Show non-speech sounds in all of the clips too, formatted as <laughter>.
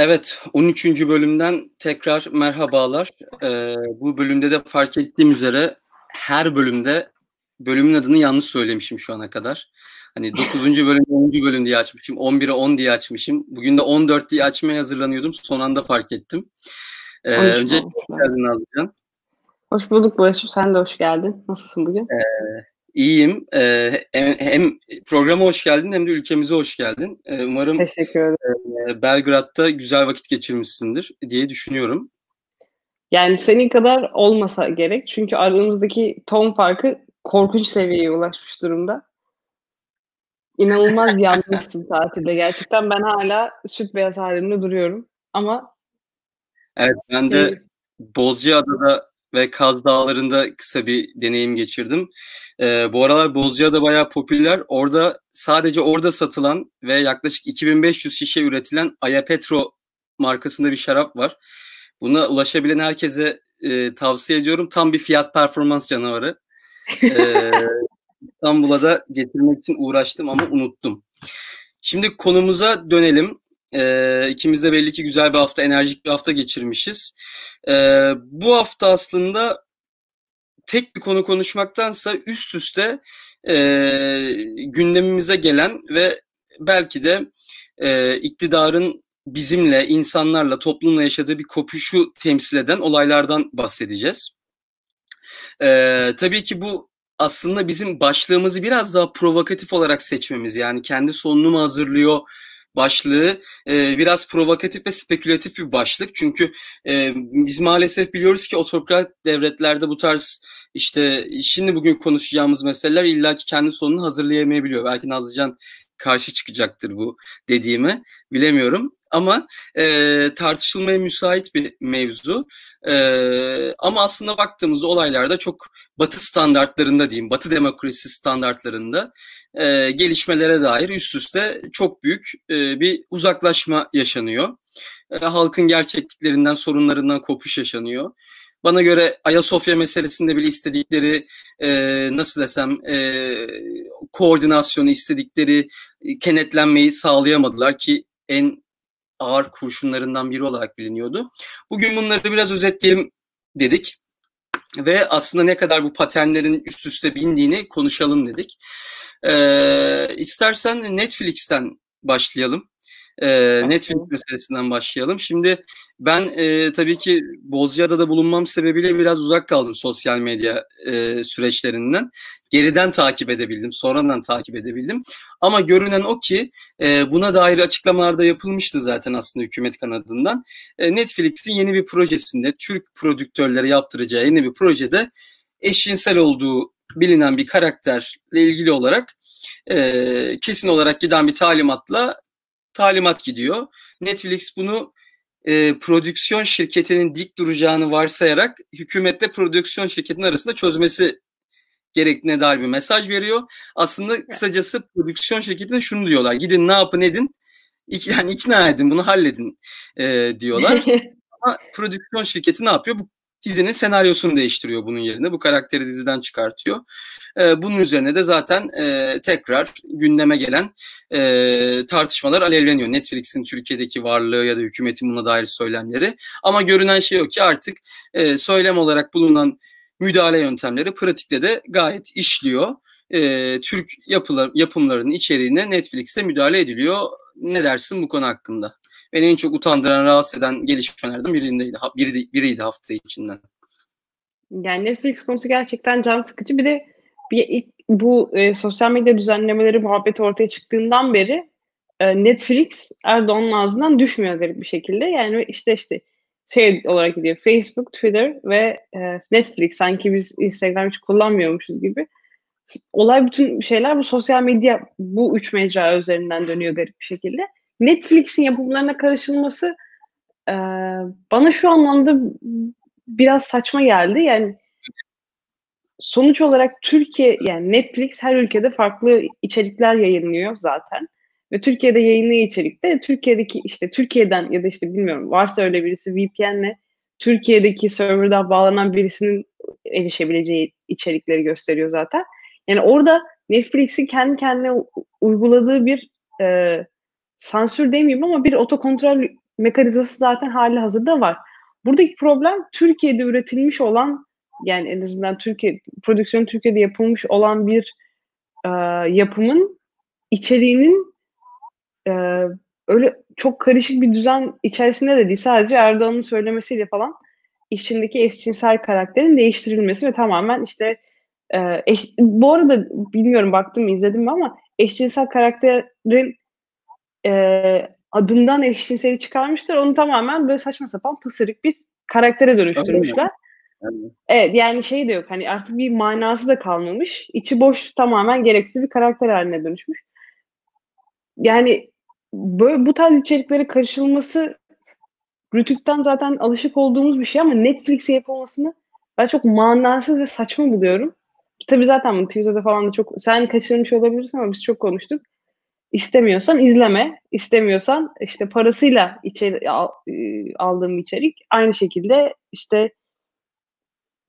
Evet, 13. bölümden tekrar merhabalar. Ee, bu bölümde de fark ettiğim üzere her bölümde bölümün adını yanlış söylemişim şu ana kadar. Hani 9. bölüm 10. bölüm diye açmışım, 11'e 10 diye açmışım. Bugün de 14 diye açmaya hazırlanıyordum. Son anda fark ettim. Ee, önce hoş geldin Nazlıcan. Hoş bulduk Barış'ım. Sen de hoş geldin. Nasılsın bugün? Ee, İyiyim. Ee, hem programa hoş geldin hem de ülkemize hoş geldin. Ee, umarım Teşekkür ederim. E, Belgrad'da güzel vakit geçirmişsindir diye düşünüyorum. Yani senin kadar olmasa gerek. Çünkü aramızdaki ton farkı korkunç seviyeye ulaşmış durumda. İnanılmaz <laughs> yanmışsın tatilde. Gerçekten ben hala süt beyaz halimle duruyorum. Ama Evet ben de Bozcaada'da ve Kaz Dağları'nda kısa bir deneyim geçirdim. Ee, bu aralar Bozcaada bayağı popüler. Orada sadece orada satılan ve yaklaşık 2500 şişe üretilen Ayapetro markasında bir şarap var. Buna ulaşabilen herkese e, tavsiye ediyorum. Tam bir fiyat performans canavarı. Ee, İstanbul'a da getirmek için uğraştım ama unuttum. Şimdi konumuza dönelim. E, ikimiz de belli ki güzel bir hafta, enerjik bir hafta geçirmişiz. E, bu hafta aslında tek bir konu konuşmaktansa üst üste e, gündemimize gelen ve belki de e, iktidarın bizimle, insanlarla, toplumla yaşadığı bir kopuşu temsil eden olaylardan bahsedeceğiz. E, tabii ki bu aslında bizim başlığımızı biraz daha provokatif olarak seçmemiz yani kendi sonunu mu hazırlıyor başlığı e, biraz provokatif ve spekülatif bir başlık. Çünkü e, biz maalesef biliyoruz ki otokrat devletlerde bu tarz işte şimdi bugün konuşacağımız meseleler illaki kendi sonunu hazırlayamayabiliyor. Belki Nazlıcan karşı çıkacaktır bu dediğime bilemiyorum. Ama e, tartışılmaya müsait bir mevzu. E, ama aslında baktığımız olaylarda çok Batı standartlarında diyeyim, Batı demokrasi standartlarında e, gelişmelere dair üst üste çok büyük e, bir uzaklaşma yaşanıyor. E, halkın gerçekliklerinden, sorunlarından kopuş yaşanıyor. Bana göre Ayasofya meselesinde bile istedikleri e, nasıl desem e, koordinasyonu istedikleri e, kenetlenmeyi sağlayamadılar ki en ağır kurşunlarından biri olarak biliniyordu. Bugün bunları biraz özetleyelim dedik ve aslında ne kadar bu paternlerin üst üste bindiğini konuşalım dedik. Ee, istersen Netflix'ten başlayalım. E, Netflix meselesinden başlayalım. Şimdi ben e, tabii ki Bozcaada'da bulunmam sebebiyle biraz uzak kaldım sosyal medya e, süreçlerinden. Geriden takip edebildim, sonradan takip edebildim. Ama görünen o ki e, buna dair açıklamalar da yapılmıştı zaten aslında hükümet kanadından. E, Netflix'in yeni bir projesinde, Türk prodüktörlere yaptıracağı yeni bir projede eşcinsel olduğu bilinen bir karakterle ilgili olarak e, kesin olarak giden bir talimatla talimat gidiyor. Netflix bunu e, prodüksiyon şirketinin dik duracağını varsayarak hükümetle prodüksiyon şirketinin arasında çözmesi gerektiğine dair bir mesaj veriyor. Aslında kısacası prodüksiyon şirketine şunu diyorlar. Gidin ne yapın edin. Yani ikna edin bunu halledin e, diyorlar. <laughs> Ama prodüksiyon şirketi ne yapıyor? Bu dizinin senaryosunu değiştiriyor bunun yerine. Bu karakteri diziden çıkartıyor. E, bunun üzerine de zaten e, tekrar gündeme gelen e, tartışmalar alevleniyor. Netflix'in Türkiye'deki varlığı ya da hükümetin buna dair söylemleri. Ama görünen şey o ki artık e, söylem olarak bulunan müdahale yöntemleri pratikte de gayet işliyor. E, Türk yapılar, yapımlarının içeriğine Netflix'e müdahale ediliyor. Ne dersin bu konu hakkında? Beni en çok utandıran, rahatsız eden gelişmelerden birindeydi, biri, biriydi hafta içinden. Yani Netflix konusu gerçekten can sıkıcı. Bir de bir bu e, sosyal medya düzenlemeleri muhabbeti ortaya çıktığından beri e, Netflix Erdoğan'ın ağzından düşmüyor garip bir şekilde. Yani işte işte şey olarak gidiyor Facebook, Twitter ve e, Netflix sanki biz Instagram hiç kullanmıyormuşuz gibi. Olay bütün şeyler bu sosyal medya bu üç mecra üzerinden dönüyor garip bir şekilde. Netflix'in yapımlarına karışılması e, bana şu anlamda biraz saçma geldi. Yani sonuç olarak Türkiye yani Netflix her ülkede farklı içerikler yayınlıyor zaten. Ve Türkiye'de yayınlayan içerikte Türkiye'deki işte Türkiye'den ya da işte bilmiyorum varsa öyle birisi VPN'le Türkiye'deki serverdan bağlanan birisinin erişebileceği içerikleri gösteriyor zaten. Yani orada Netflix'in kendi kendine uyguladığı bir e, sansür demeyeyim ama bir otokontrol mekanizması zaten hali hazırda var. Buradaki problem Türkiye'de üretilmiş olan yani en azından Türkiye prodüksiyon Türkiye'de yapılmış olan bir e, yapımın içeriğinin e, öyle çok karışık bir düzen içerisinde de değil. Sadece Erdoğan'ın söylemesiyle falan içindeki eşcinsel karakterin değiştirilmesi ve tamamen işte e, eş, bu arada bilmiyorum baktım izledim ama eşcinsel karakterin e, adından eşcinseli çıkarmışlar. Onu tamamen böyle saçma sapan pısırık bir karaktere dönüştürmüşler. Evet yani şey de yok hani artık bir manası da kalmamış. İçi boş tamamen gereksiz bir karakter haline dönüşmüş. Yani böyle bu tarz içeriklere karışılması Rütük'ten zaten alışık olduğumuz bir şey ama Netflix'e yapılmasını ben çok manasız ve saçma buluyorum. Tabii zaten bunu Twitter'da falan da çok sen kaçırmış olabilirsin ama biz çok konuştuk. İstemiyorsan izleme. İstemiyorsan işte parasıyla içeri, e, aldığım içerik aynı şekilde işte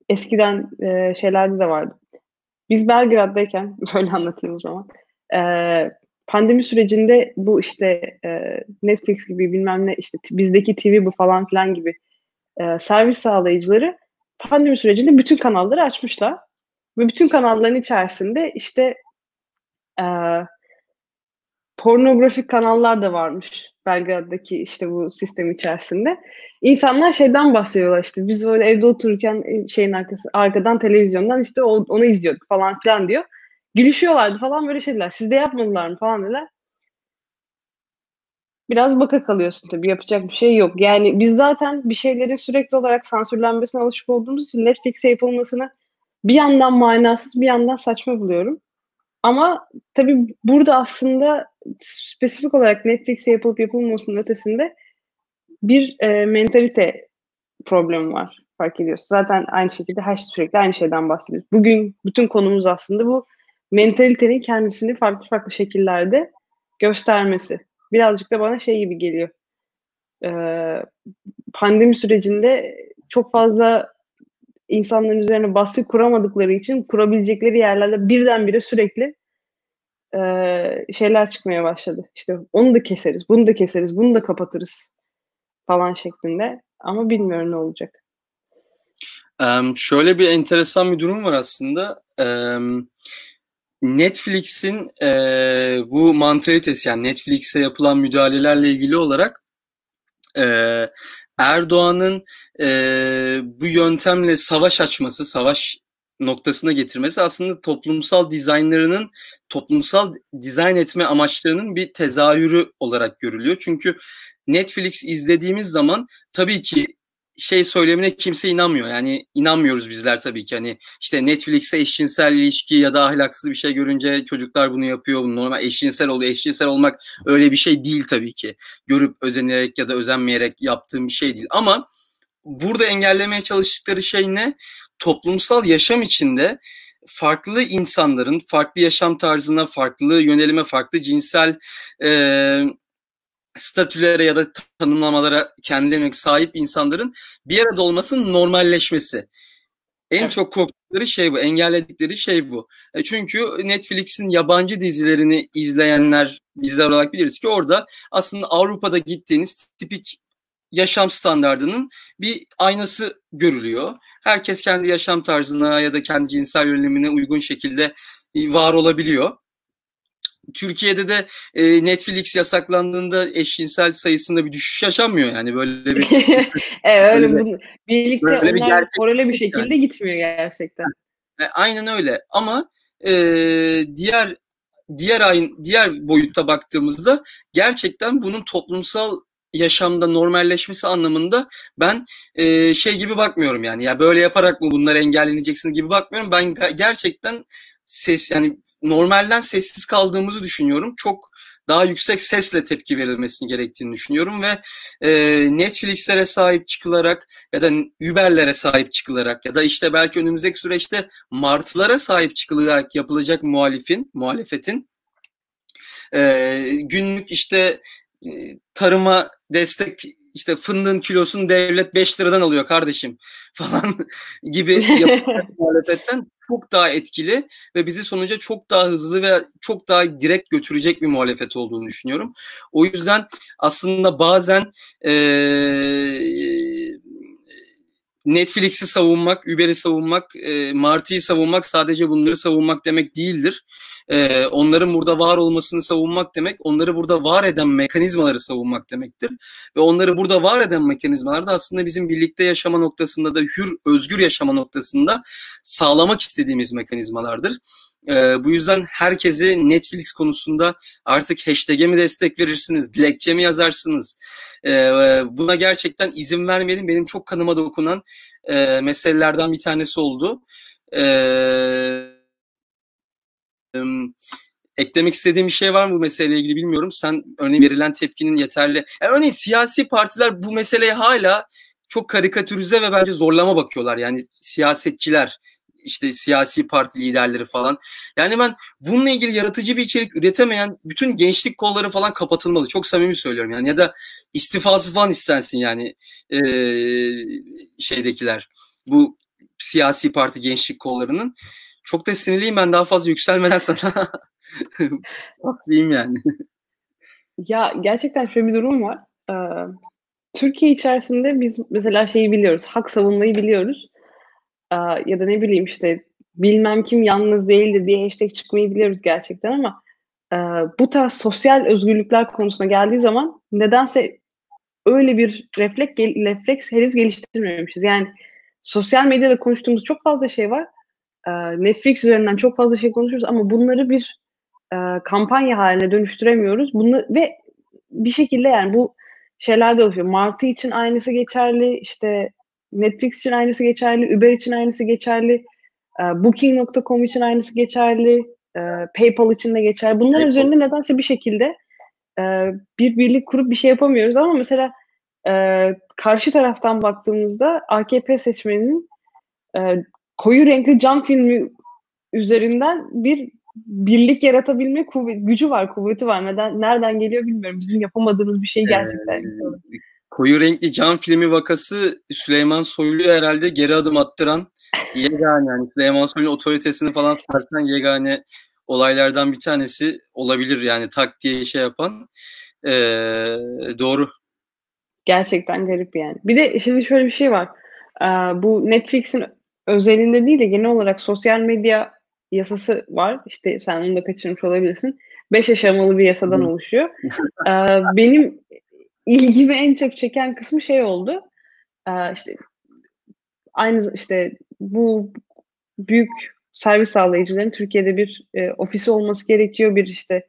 eskiden e, şeylerde de vardı. Biz Belgrad'dayken <laughs> böyle anlatayım o zaman. E, pandemi sürecinde bu işte e, Netflix gibi bilmem ne işte bizdeki TV bu falan filan gibi e, servis sağlayıcıları pandemi sürecinde bütün kanalları açmışlar. Ve bütün kanalların içerisinde işte e, pornografik kanallar da varmış Belgrad'daki işte bu sistem içerisinde. İnsanlar şeyden bahsediyorlar işte biz öyle evde otururken e, şeyin arkası, arkadan televizyondan işte onu izliyorduk falan filan diyor. Gülüşüyorlardı falan böyle şeyler. Siz de yapmadılar mı falan dediler. Biraz baka kalıyorsun tabii yapacak bir şey yok. Yani biz zaten bir şeylerin sürekli olarak sansürlenmesine alışık olduğumuz için Netflix'e yapılmasını bir yandan manasız bir yandan saçma buluyorum. Ama tabii burada aslında spesifik olarak Netflix'e yapılıp yapılmamasının ötesinde bir e, mentalite problemi var fark ediyorsun. Zaten aynı şekilde her şey sürekli aynı şeyden bahsediyoruz. Bugün bütün konumuz aslında bu mentalitenin kendisini farklı farklı şekillerde göstermesi. Birazcık da bana şey gibi geliyor. Ee, pandemi sürecinde çok fazla insanların üzerine baskı kuramadıkları için kurabilecekleri yerlerde birdenbire sürekli e, şeyler çıkmaya başladı. İşte onu da keseriz, bunu da keseriz, bunu da kapatırız falan şeklinde. Ama bilmiyorum ne olacak. Um, şöyle bir enteresan bir durum var aslında. Um, Netflix'in e, bu mantalitesi yani Netflix'e yapılan müdahalelerle ilgili olarak e, Erdoğan'ın e, bu yöntemle savaş açması, savaş noktasına getirmesi aslında toplumsal dizaynlarının toplumsal dizayn etme amaçlarının bir tezahürü olarak görülüyor. Çünkü Netflix izlediğimiz zaman tabii ki şey söylemine kimse inanmıyor. Yani inanmıyoruz bizler tabii ki. Hani işte Netflix'te eşcinsel ilişki ya da ahlaksız bir şey görünce çocuklar bunu yapıyor. Normal eşcinsel oluyor. Eşcinsel olmak öyle bir şey değil tabii ki. Görüp özenerek ya da özenmeyerek yaptığım bir şey değil. Ama burada engellemeye çalıştıkları şey ne? Toplumsal yaşam içinde farklı insanların farklı yaşam tarzına, farklı yönelime, farklı cinsel e, statülere ya da tanımlamalara kendilerine sahip insanların bir arada olmasının normalleşmesi. En evet. çok korktukları şey bu, engelledikleri şey bu. E çünkü Netflix'in yabancı dizilerini izleyenler, bizler olarak biliriz ki orada aslında Avrupa'da gittiğiniz tipik yaşam standardının bir aynası görülüyor. Herkes kendi yaşam tarzına ya da kendi cinsel yönelimine uygun şekilde var olabiliyor. Türkiye'de de e, Netflix yasaklandığında eşcinsel sayısında bir düşüş yaşanmıyor yani böyle bir <laughs> evet öyle bir, birlikte böyle bir onlar korele bir şekilde yani. gitmiyor gerçekten. E, aynen öyle ama e, diğer diğer ayın diğer boyutta baktığımızda gerçekten bunun toplumsal yaşamda normalleşmesi anlamında ben e, şey gibi bakmıyorum yani ya böyle yaparak mı bunlar engelleneceksiniz gibi bakmıyorum. Ben gerçekten ses yani normalden sessiz kaldığımızı düşünüyorum. Çok daha yüksek sesle tepki verilmesini gerektiğini düşünüyorum ve e, Netflix'lere sahip çıkılarak ya da Uber'lere sahip çıkılarak ya da işte belki önümüzdeki süreçte Mart'lara sahip çıkılarak yapılacak muhalifin, muhalefetin e, günlük işte tarıma destek işte fındığın kilosunu devlet 5 liradan alıyor kardeşim <laughs> falan gibi <laughs> muhalefetten çok daha etkili ve bizi sonuca çok daha hızlı ve çok daha direkt götürecek bir muhalefet olduğunu düşünüyorum. O yüzden aslında bazen ee, Netflix'i savunmak, Uber'i savunmak, e, Marty'yi savunmak sadece bunları savunmak demek değildir. E, onların burada var olmasını savunmak demek, onları burada var eden mekanizmaları savunmak demektir. Ve onları burada var eden mekanizmalar da aslında bizim birlikte yaşama noktasında da hür, özgür yaşama noktasında sağlamak istediğimiz mekanizmalardır. E, bu yüzden herkesi Netflix konusunda artık hashtag'e mi destek verirsiniz, dilekçe mi yazarsınız? E, buna gerçekten izin vermeyelim. Benim çok kanıma dokunan e, meselelerden bir tanesi oldu. E, e, eklemek istediğim bir şey var mı bu meseleyle ilgili bilmiyorum. Sen örneğin verilen tepkinin yeterli. Yani örneğin siyasi partiler bu meseleye hala çok karikatürize ve bence zorlama bakıyorlar. Yani siyasetçiler işte siyasi parti liderleri falan. Yani ben bununla ilgili yaratıcı bir içerik üretemeyen bütün gençlik kolları falan kapatılmalı. Çok samimi söylüyorum yani ya da istifası falan istensin yani ee, şeydekiler. Bu siyasi parti gençlik kollarının. Çok da sinirliyim ben daha fazla yükselmeden sana diyeyim <laughs> yani. Ya gerçekten şöyle bir durum var. Ee, Türkiye içerisinde biz mesela şeyi biliyoruz. Hak savunmayı biliyoruz ya da ne bileyim işte bilmem kim yalnız değildir diye hashtag çıkmayı biliyoruz gerçekten ama bu tarz sosyal özgürlükler konusuna geldiği zaman nedense öyle bir refleks, refleks henüz geliştirmemişiz. Yani sosyal medyada konuştuğumuz çok fazla şey var. Netflix üzerinden çok fazla şey konuşuyoruz ama bunları bir kampanya haline dönüştüremiyoruz. Bunu ve bir şekilde yani bu şeyler de oluşuyor. Martı için aynısı geçerli. İşte Netflix için aynısı geçerli, Uber için aynısı geçerli, e, Booking.com için aynısı geçerli, e, PayPal için de geçerli. Bunlar PayPal. üzerinde nedense bir şekilde e, bir birlik kurup bir şey yapamıyoruz ama mesela karşı taraftan baktığımızda AKP seçmeninin koyu renkli cam filmi üzerinden bir birlik yaratabilme kuvvet, gücü var, kuvveti var. Neden, nereden geliyor bilmiyorum. Bizim yapamadığımız bir şey gerçekten. Ee, koyu renkli cam filmi vakası Süleyman Soylu'yu herhalde geri adım attıran yegane yani Süleyman Soylu'nun otoritesini falan sarsan yegane olaylardan bir tanesi olabilir yani tak diye şey yapan ee, doğru. Gerçekten garip yani. Bir de şimdi şöyle bir şey var. Ee, bu Netflix'in özelinde değil de genel olarak sosyal medya yasası var. İşte sen onu da kaçırmış olabilirsin. Beş aşamalı bir yasadan oluşuyor. Ee, benim ilgimi en çok çeken kısmı şey oldu. Ee, işte aynı işte bu büyük servis sağlayıcıların Türkiye'de bir e, ofisi olması gerekiyor. Bir işte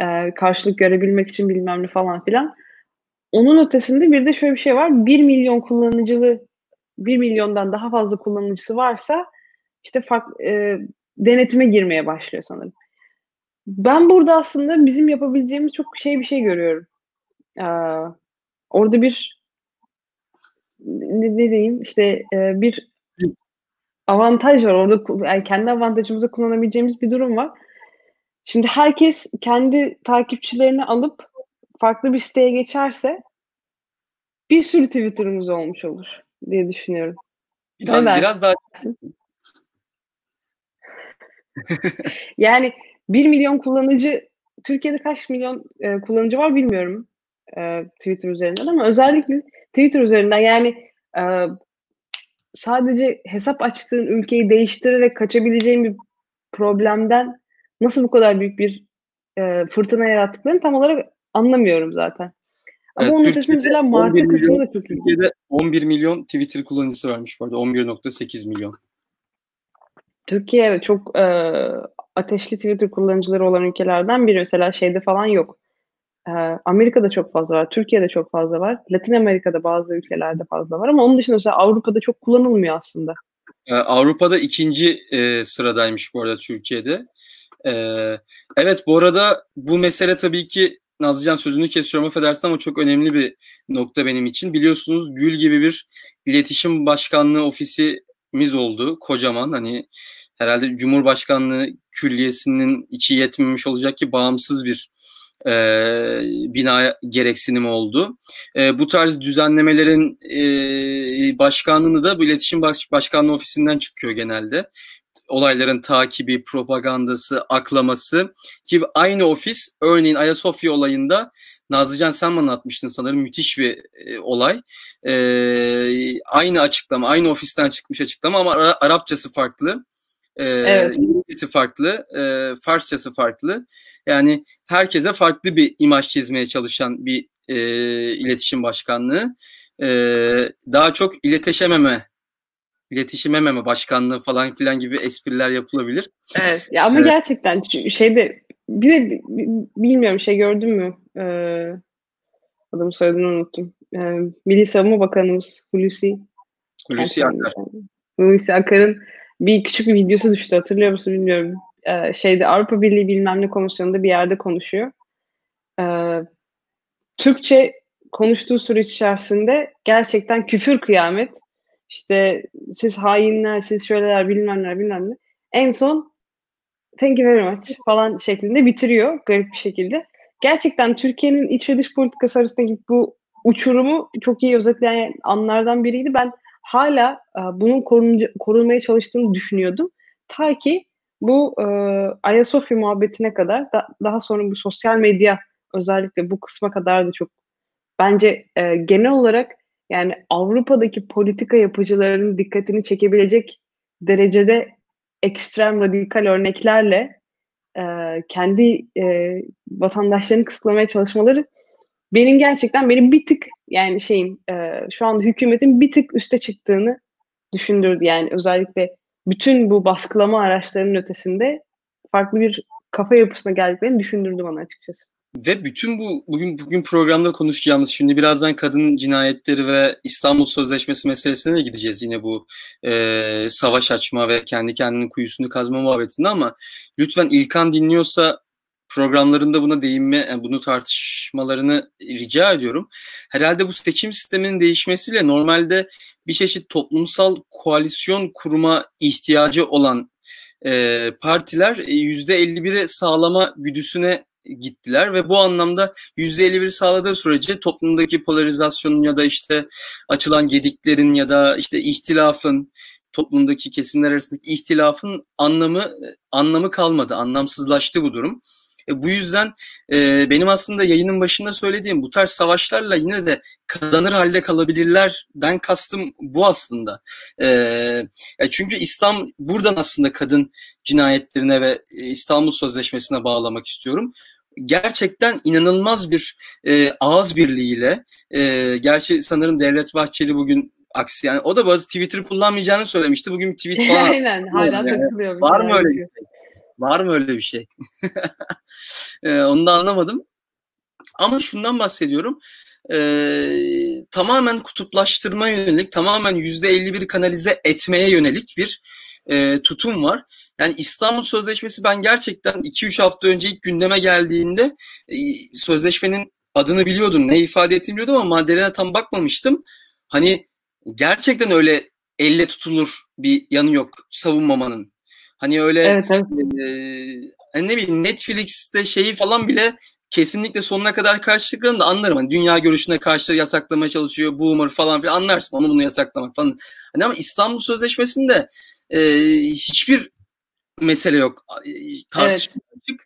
e, karşılık görebilmek için bilmem ne falan filan. Onun ötesinde bir de şöyle bir şey var. 1 milyon kullanıcılı 1 milyondan daha fazla kullanıcısı varsa işte farklı e, denetime girmeye başlıyor sanırım. Ben burada aslında bizim yapabileceğimiz çok şey bir şey görüyorum. Ee, orada bir ne, ne diyeyim işte e, bir avantaj var orada yani kendi avantajımıza kullanabileceğimiz bir durum var. Şimdi herkes kendi takipçilerini alıp farklı bir siteye geçerse bir sürü Twitter'ımız olmuş olur diye düşünüyorum. Biraz, biraz daha yani 1 milyon kullanıcı Türkiye'de kaç milyon e, kullanıcı var bilmiyorum e, Twitter üzerinden ama özellikle Twitter üzerinden yani e, sadece hesap açtığın ülkeyi değiştirerek kaçabileceğin bir problemden nasıl bu kadar büyük bir e, fırtına yarattıklarını tam olarak anlamıyorum zaten. Ama evet, onun ötesinde mesela Martı kısmı da çok. Türkiye'de 11 milyon Twitter kullanıcısı varmış bu arada. 11.8 milyon. Türkiye çok e, ateşli Twitter kullanıcıları olan ülkelerden biri. Mesela şeyde falan yok. E, Amerika'da çok fazla var. Türkiye'de çok fazla var. Latin Amerika'da bazı ülkelerde fazla var. Ama onun dışında mesela Avrupa'da çok kullanılmıyor aslında. E, Avrupa'da ikinci e, sıradaymış bu arada Türkiye'de. E, evet bu arada bu mesele tabii ki Nazlıcan sözünü kesiyorum affedersin ama çok önemli bir nokta benim için. Biliyorsunuz Gül gibi bir iletişim başkanlığı ofisimiz oldu. Kocaman hani herhalde Cumhurbaşkanlığı Külliyesi'nin içi yetmemiş olacak ki bağımsız bir e, bina gereksinimi oldu. E, bu tarz düzenlemelerin e, başkanlığını da bu iletişim baş, başkanlığı ofisinden çıkıyor genelde. Olayların takibi, propagandası, aklaması ki aynı ofis örneğin Ayasofya olayında Nazlıcan sen bana atmıştın sanırım müthiş bir e, olay. E, aynı açıklama, aynı ofisten çıkmış açıklama ama Ara, Arapçası farklı. E, evet. İngilizcesi farklı, e, Farsçası farklı. Yani herkese farklı bir imaj çizmeye çalışan bir e, iletişim başkanlığı. E, daha çok iletişememe iletişimememe başkanlığı falan filan gibi espriler yapılabilir. Evet ya ama evet. gerçekten şeyde bir de bilmiyorum şey gördün mü? Ee, adamı soyadını unuttum. Ee, Milli Savunma Bakanımız Hulusi Hulusi Akar. Hulusi Akar'ın bir küçük bir videosu düştü hatırlıyor musun bilmiyorum. Ee, şeyde Avrupa Birliği bilmem ne komisyonunda bir yerde konuşuyor. Ee, Türkçe konuştuğu süreç içerisinde gerçekten küfür kıyamet. İşte siz hainler, siz şöyleler bilmem ne bilmem ne. En son thank you very much falan şeklinde bitiriyor garip bir şekilde. Gerçekten Türkiye'nin iç ve dış politikası arasındaki bu uçurumu çok iyi özetleyen anlardan biriydi. Ben hala e, bunun korunmaya çalıştığını düşünüyordum. Ta ki bu e, Ayasofya muhabbetine kadar da, daha sonra bu sosyal medya özellikle bu kısma kadar da çok bence e, genel olarak yani Avrupa'daki politika yapıcılarının dikkatini çekebilecek derecede ekstrem radikal örneklerle e, kendi e, vatandaşlarını kısıtlamaya çalışmaları benim gerçekten benim bir tık yani şeyim e, şu anda hükümetin bir tık üste çıktığını düşündürdü. Yani özellikle bütün bu baskılama araçlarının ötesinde farklı bir kafa yapısına geldiklerini düşündürdü bana açıkçası. Ve bütün bu bugün bugün programda konuşacağımız şimdi birazdan kadın cinayetleri ve İstanbul Sözleşmesi meselesine de gideceğiz yine bu e, savaş açma ve kendi kendinin kuyusunu kazma muhabbetinde ama lütfen İlkan dinliyorsa programlarında buna değinme, yani bunu tartışmalarını rica ediyorum. Herhalde bu seçim sisteminin değişmesiyle normalde bir çeşit toplumsal koalisyon kurma ihtiyacı olan e, partiler %51'i sağlama güdüsüne gittiler ve bu anlamda %51 sağladığı sürece toplumdaki polarizasyonun ya da işte açılan gediklerin ya da işte ihtilafın toplumdaki kesimler arasındaki ihtilafın anlamı anlamı kalmadı. Anlamsızlaştı bu durum. E, bu yüzden e, benim aslında yayının başında söylediğim bu tarz savaşlarla yine de kazanır halde kalabilirlerden kastım bu aslında. E, çünkü İslam buradan aslında kadın cinayetlerine ve İstanbul Sözleşmesi'ne bağlamak istiyorum gerçekten inanılmaz bir e, ağız birliğiyle e, gerçi sanırım Devlet Bahçeli bugün aksi yani o da bazı Twitter kullanmayacağını söylemişti. Bugün tweet falan. <laughs> Aynen hala yani. takılıyor. Var mı öyle bir şey? Var mı öyle bir şey? <laughs> e, onu da anlamadım. Ama şundan bahsediyorum. E, tamamen kutuplaştırma yönelik, tamamen %51 kanalize etmeye yönelik bir e, tutum var. Yani İstanbul Sözleşmesi ben gerçekten 2-3 hafta önce ilk gündeme geldiğinde e, sözleşmenin adını biliyordum, ne ifade ettiğini biliyordum ama maddelerine tam bakmamıştım. Hani gerçekten öyle elle tutulur bir yanı yok savunmamanın. Hani öyle evet, evet. E, ne bileyim Netflix'te şeyi falan bile kesinlikle sonuna kadar karşılıklarını da anlarım. Hani dünya görüşüne karşı yasaklamaya çalışıyor, boomer falan filan anlarsın onu bunu yasaklamak falan. Hani ama İstanbul Sözleşmesi'nde e, hiçbir mesele yok. Tartışma evet.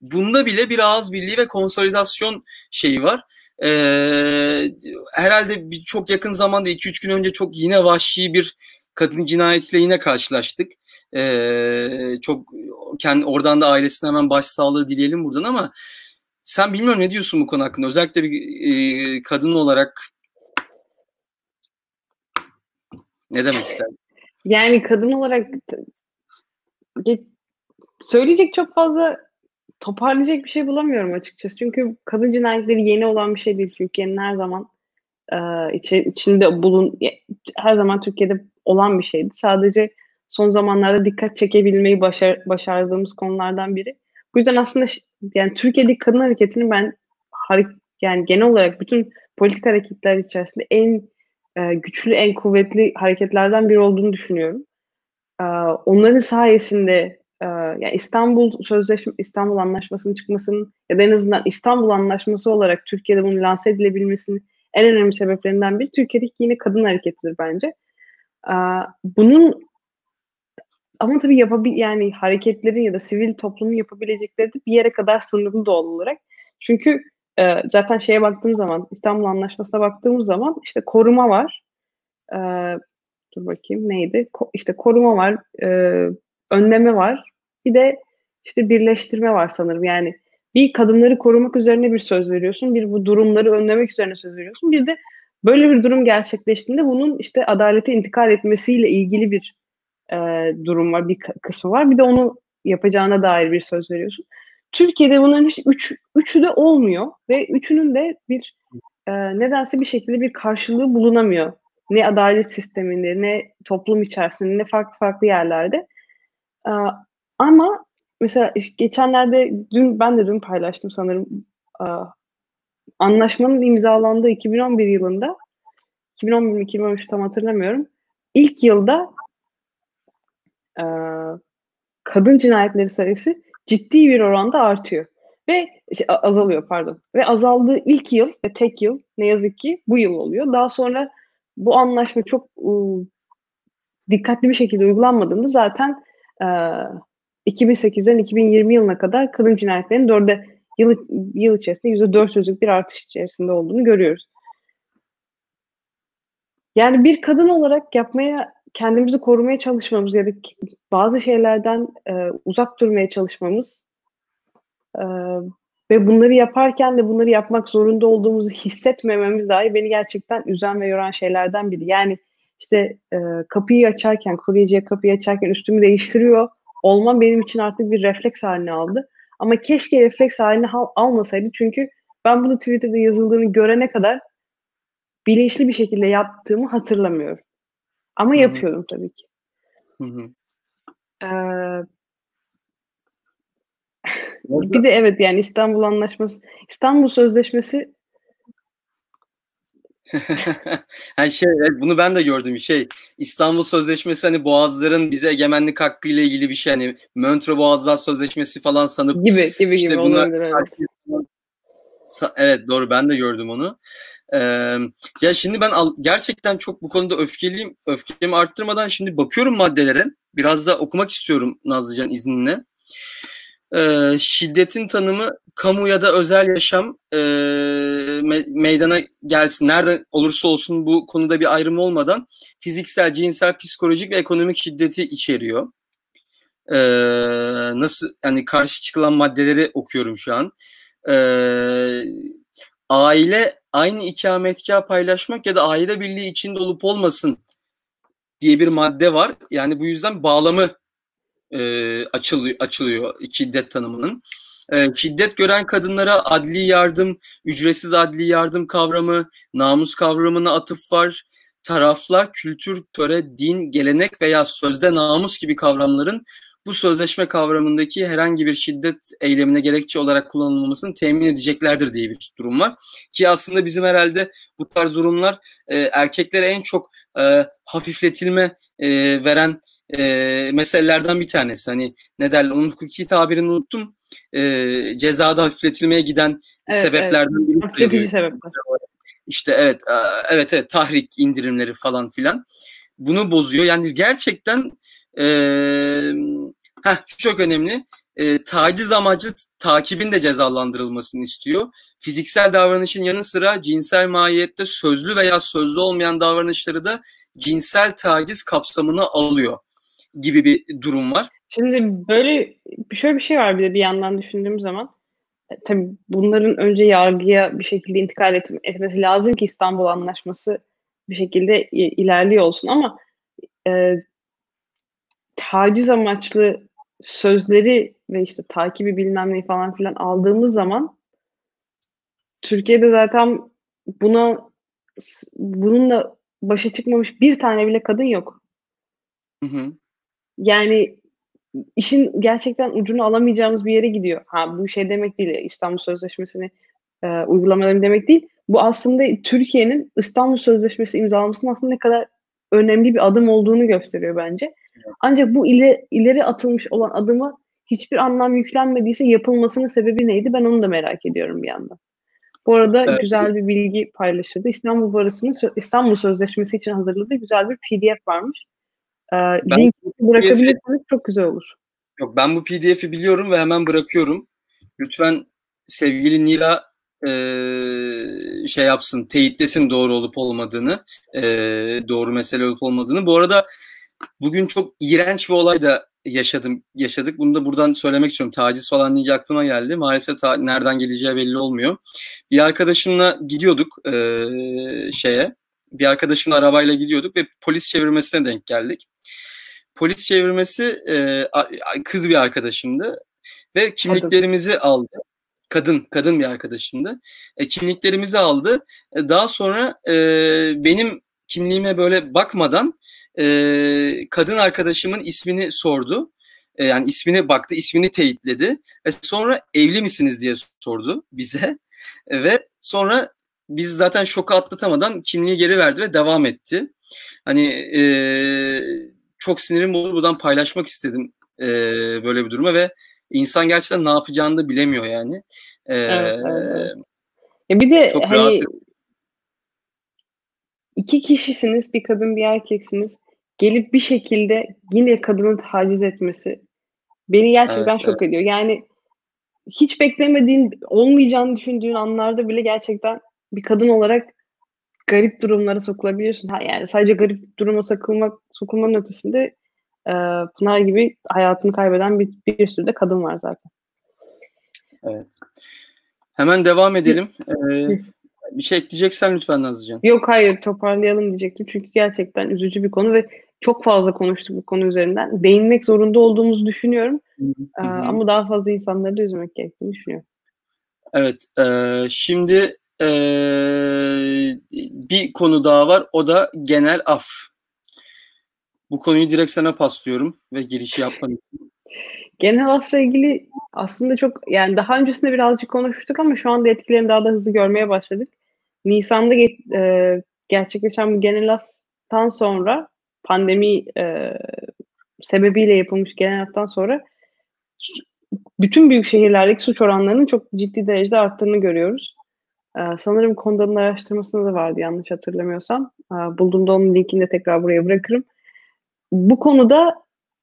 Bunda bile bir ağız birliği ve konsolidasyon şeyi var. Ee, herhalde bir, çok yakın zamanda 2-3 gün önce çok yine vahşi bir kadın cinayetiyle yine karşılaştık. Ee, çok kendi oradan da ailesine hemen başsağlığı dileyelim buradan ama sen bilmiyorum ne diyorsun bu konu hakkında? Özellikle bir e, kadın olarak ne demek istersin? Yani kadın olarak söyleyecek çok fazla toparlayacak bir şey bulamıyorum açıkçası. Çünkü kadın cinayetleri yeni olan bir şey değil. Türkiye'nin her zaman e, içi, içinde bulun her zaman Türkiye'de olan bir şeydi. Sadece son zamanlarda dikkat çekebilmeyi başar, başardığımız konulardan biri. Bu yüzden aslında yani Türkiye'deki kadın hareketini ben yani genel olarak bütün politik hareketler içerisinde en e, güçlü, en kuvvetli hareketlerden biri olduğunu düşünüyorum. Ee, onların sayesinde e, yani İstanbul Sözleşme İstanbul Anlaşması'nın çıkmasının ya da en azından İstanbul Anlaşması olarak Türkiye'de bunu lanse edilebilmesinin en önemli sebeplerinden biri Türkiye'deki yine kadın hareketidir bence. E, bunun ama tabii yapabil yani hareketlerin ya da sivil toplumun yapabilecekleri de bir yere kadar sınırlı doğal olarak. Çünkü e, zaten şeye baktığım zaman İstanbul Anlaşması'na baktığımız zaman işte koruma var. E, dur bakayım neydi? Ko- işte koruma var, e, önleme var. Bir de işte birleştirme var sanırım. Yani bir kadınları korumak üzerine bir söz veriyorsun. Bir bu durumları önlemek üzerine söz veriyorsun. Bir de böyle bir durum gerçekleştiğinde bunun işte adalete intikal etmesiyle ilgili bir e, durum var, bir kısmı var. Bir de onu yapacağına dair bir söz veriyorsun. Türkiye'de bunların hiç üç, üçü de olmuyor ve üçünün de bir e, nedense bir şekilde bir karşılığı bulunamıyor. Ne adalet sisteminde, ne toplum içerisinde, ne farklı farklı yerlerde. E, ama mesela geçenlerde, dün ben de dün paylaştım sanırım. E, anlaşmanın imzalandığı 2011 yılında, 2011 2013 tam hatırlamıyorum. İlk yılda e, kadın cinayetleri sayısı ciddi bir oranda artıyor. Ve şey, azalıyor pardon. Ve azaldığı ilk yıl ve tek yıl ne yazık ki bu yıl oluyor. Daha sonra bu anlaşma çok ıı, dikkatli bir şekilde uygulanmadığında zaten e, 2008'den 2020 yılına kadar kadın cinayetlerinin dörde yıl, yıl içerisinde yüzde dört bir artış içerisinde olduğunu görüyoruz. Yani bir kadın olarak yapmaya kendimizi korumaya çalışmamız ya da bazı şeylerden e, uzak durmaya çalışmamız e, ve bunları yaparken de bunları yapmak zorunda olduğumuzu hissetmememiz dahi beni gerçekten üzen ve yoran şeylerden biri. Yani işte e, kapıyı açarken, kuryeciye kapıyı açarken üstümü değiştiriyor olmam benim için artık bir refleks haline aldı. Ama keşke refleks haline al almasaydı çünkü ben bunu Twitter'da yazıldığını görene kadar bilinçli bir şekilde yaptığımı hatırlamıyorum. Ama Hı-hı. yapıyorum tabii ki. Hı-hı. Ee, <laughs> bir de evet yani İstanbul Anlaşması, İstanbul Sözleşmesi <laughs> yani şey bunu ben de gördüm şey İstanbul Sözleşmesi hani boğazların bize egemenlik hakkı ile ilgili bir şey hani Montreux Boğazlar Sözleşmesi falan sanıp gibi gibi işte gibi buna, evet. evet doğru ben de gördüm onu. Ya şimdi ben al, gerçekten çok bu konuda öfkeliyim. Öfkemi arttırmadan şimdi bakıyorum maddelere. Biraz da okumak istiyorum Nazlıcan izninle. Ee, şiddetin tanımı kamu ya da özel yaşam e, me- meydana gelsin. Nereden olursa olsun bu konuda bir ayrım olmadan fiziksel, cinsel, psikolojik ve ekonomik şiddeti içeriyor. Ee, nasıl yani karşı çıkılan maddeleri okuyorum şu an. Ee, aile aynı ikametgah paylaşmak ya da aile birliği içinde olup olmasın diye bir madde var. Yani bu yüzden bağlamı e, açılıyor, açılıyor şiddet tanımının. E, şiddet gören kadınlara adli yardım, ücretsiz adli yardım kavramı, namus kavramına atıf var. Taraflar kültür, töre, din, gelenek veya sözde namus gibi kavramların bu sözleşme kavramındaki herhangi bir şiddet eylemine gerekçe olarak kullanılmamasını temin edeceklerdir diye bir durum var. Ki aslında bizim herhalde bu tarz durumlar e, erkeklere en çok e, hafifletilme e, veren e, meselelerden bir tanesi. Hani ne derler onun hukuki tabirini unuttum. E, cezada hafifletilmeye giden evet, sebeplerden biri. Hafifletici sebepler. İşte evet, e, evet evet tahrik indirimleri falan filan. Bunu bozuyor. Yani gerçekten e, heh, şu çok önemli. E, taciz amacı takibin de cezalandırılmasını istiyor. Fiziksel davranışın yanı sıra cinsel mahiyette sözlü veya sözlü olmayan davranışları da cinsel taciz kapsamına alıyor gibi bir durum var. Şimdi böyle şöyle bir şey var bir de bir yandan düşündüğüm zaman. E, tabii bunların önce yargıya bir şekilde intikal et, etmesi lazım ki İstanbul Anlaşması bir şekilde ilerliyor olsun ama e, taciz amaçlı sözleri ve işte takibi bilmem ne falan filan aldığımız zaman Türkiye'de zaten buna bununla başa çıkmamış bir tane bile kadın yok. Hı hı. Yani işin gerçekten ucunu alamayacağımız bir yere gidiyor. Ha bu şey demek değil İstanbul Sözleşmesi'ni e, uygulamalarım demek değil. Bu aslında Türkiye'nin İstanbul Sözleşmesi imzalamasının aslında ne kadar önemli bir adım olduğunu gösteriyor bence. Ancak bu ileri, ileri atılmış olan adımı hiçbir anlam yüklenmediyse yapılmasının sebebi neydi? Ben onu da merak ediyorum bir yandan. Bu arada evet. güzel bir bilgi paylaşıldı. İstanbul Barası'nın İstanbul Sözleşmesi için hazırladığı güzel bir PDF varmış. Ee, link bırakabilirseniz çok güzel olur. Yok ben bu PDF'i biliyorum ve hemen bırakıyorum. Lütfen sevgili Nila e, şey yapsın, teyitlesin doğru olup olmadığını, e, doğru mesele olup olmadığını. Bu arada bugün çok iğrenç bir olay da yaşadım, yaşadık. Bunu da buradan söylemek istiyorum. Taciz falan deyince aklıma geldi. Maalesef ta- nereden geleceği belli olmuyor. Bir arkadaşımla gidiyorduk e, şeye. Bir arkadaşımla arabayla gidiyorduk ve polis çevirmesine denk geldik. Polis çevirmesi e, kız bir arkadaşımdı ve kimliklerimizi aldı kadın kadın bir arkadaşımdı. E, kimliklerimizi aldı. E, daha sonra e, benim kimliğime böyle bakmadan e, kadın arkadaşımın ismini sordu. E, yani ismine baktı, ismini teyitledi ve sonra evli misiniz diye sordu bize. E, ve sonra biz zaten şoku atlatamadan kimliği geri verdi ve devam etti. Hani e, çok sinirim oldu. Buradan paylaşmak istedim e, böyle bir duruma ve insan gerçekten ne yapacağını da bilemiyor yani. Ee, evet, evet. Ya bir de çok hani rahatsız... iki kişisiniz, bir kadın bir erkeksiniz. Gelip bir şekilde yine kadını taciz etmesi beni gerçekten evet, şok evet. ediyor. Yani hiç beklemediğin, olmayacağını düşündüğün anlarda bile gerçekten bir kadın olarak garip durumlara sokulabiliyorsun. Yani sadece garip duruma sokulmak, sokulmanın ötesinde e, Pınar gibi hayatını kaybeden bir, bir sürü de kadın var zaten. Evet. Hemen devam edelim. Ee, bir şey ekleyeceksen lütfen Nazlıcan. Yok hayır toparlayalım diyecektim. Çünkü gerçekten üzücü bir konu ve çok fazla konuştuk bu konu üzerinden. Değinmek zorunda olduğumuzu düşünüyorum. Ee, ama daha fazla insanları da üzmek gerektiğini düşünüyorum. Evet. E, şimdi e, bir konu daha var. O da genel af. Bu konuyu direkt sana paslıyorum ve girişi yapman için. Genel afla ilgili aslında çok yani daha öncesinde birazcık konuştuk ama şu anda etkilerini daha da hızlı görmeye başladık. Nisan'da e, gerçekleşen bu genel aftan sonra pandemi e, sebebiyle yapılmış genel aftan sonra bütün büyük şehirlerdeki suç oranlarının çok ciddi derecede arttığını görüyoruz. Ee, sanırım Konda'nın araştırmasında da vardı yanlış hatırlamıyorsam. Ee, bulduğumda onun linkini de tekrar buraya bırakırım. Bu konuda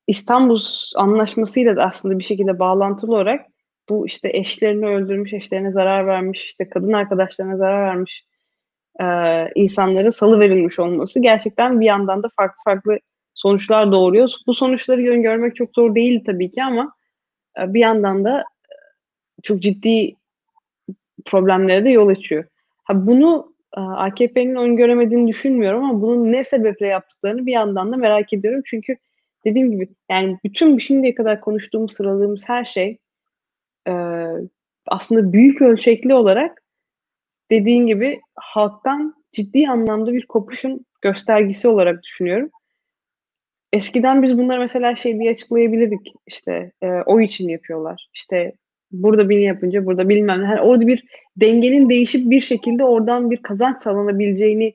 İstanbul Anlaşması'yla da aslında bir şekilde bağlantılı olarak bu işte eşlerini öldürmüş, eşlerine zarar vermiş, işte kadın arkadaşlarına zarar vermiş e, insanların salı verilmiş olması gerçekten bir yandan da farklı farklı sonuçlar doğuruyor. Bu sonuçları görmek çok zor değil tabii ki ama e, bir yandan da e, çok ciddi problemlere de yol açıyor. Ha, bunu e, AKP'nin öngöremediğini düşünmüyorum ama bunun ne sebeple yaptıklarını bir yandan da merak ediyorum. Çünkü dediğim gibi yani bütün şimdiye kadar konuştuğumuz sıraladığımız her şey e, aslında büyük ölçekli olarak dediğin gibi halktan ciddi anlamda bir kopuşun göstergesi olarak düşünüyorum. Eskiden biz bunları mesela şey diye açıklayabilirdik işte e, o için yapıyorlar. İşte burada birini yapınca burada bilmem yani orada bir dengenin değişip bir şekilde oradan bir kazanç sağlanabileceğini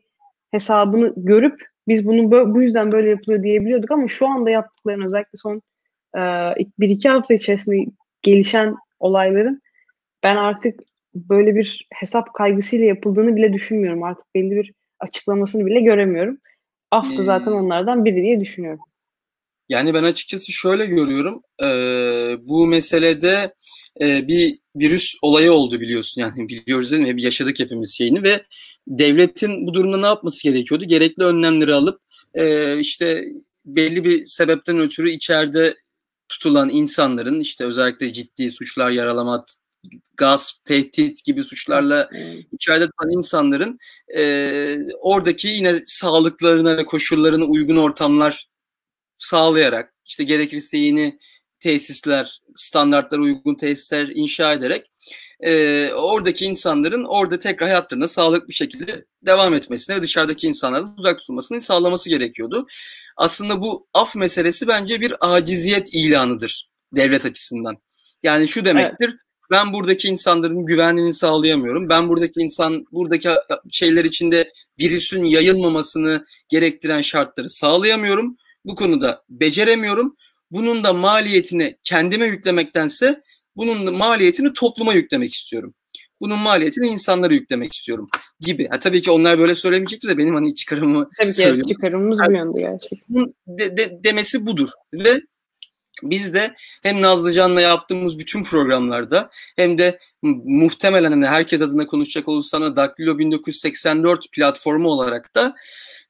hesabını görüp biz bunu bu yüzden böyle yapılıyor diyebiliyorduk ama şu anda yaptıklarını özellikle son e, bir iki hafta içerisinde gelişen olayların ben artık böyle bir hesap kaygısıyla yapıldığını bile düşünmüyorum. Artık belli bir açıklamasını bile göremiyorum. Af da zaten hmm. onlardan biri diye düşünüyorum. Yani ben açıkçası şöyle görüyorum. E, bu meselede e, bir virüs olayı oldu biliyorsun. Yani <laughs> biliyoruz değil mi? Yaşadık hepimiz şeyini ve devletin bu durumda ne yapması gerekiyordu? Gerekli önlemleri alıp e, işte belli bir sebepten ötürü içeride tutulan insanların işte özellikle ciddi suçlar yaralama, gasp, tehdit gibi suçlarla içeride tutan insanların e, oradaki yine sağlıklarına ve koşullarına uygun ortamlar sağlayarak işte gerekirse yeni tesisler, standartlara uygun tesisler inşa ederek e, oradaki insanların orada tekrar hayatlarına sağlıklı bir şekilde devam etmesine ve dışarıdaki insanlardan uzak tutulmasını sağlaması gerekiyordu. Aslında bu af meselesi bence bir aciziyet ilanıdır devlet açısından. Yani şu demektir. Evet. Ben buradaki insanların güvenliğini sağlayamıyorum. Ben buradaki insan buradaki şeyler içinde virüsün yayılmamasını gerektiren şartları sağlayamıyorum. bu konuda beceremiyorum. Bunun da maliyetini kendime yüklemektense bunun da maliyetini topluma yüklemek istiyorum. Bunun maliyetini insanlara yüklemek istiyorum gibi. Ha, tabii ki onlar böyle söylemeyecekti de benim hani çıkarımı tabii ki söylüyorum. çıkarımımız bu yönde gerçekten. De, de, demesi budur. Ve biz de hem Nazlıcan'la yaptığımız bütün programlarda hem de muhtemelen hani herkes adına konuşacak olursa Daktilo 1984 platformu olarak da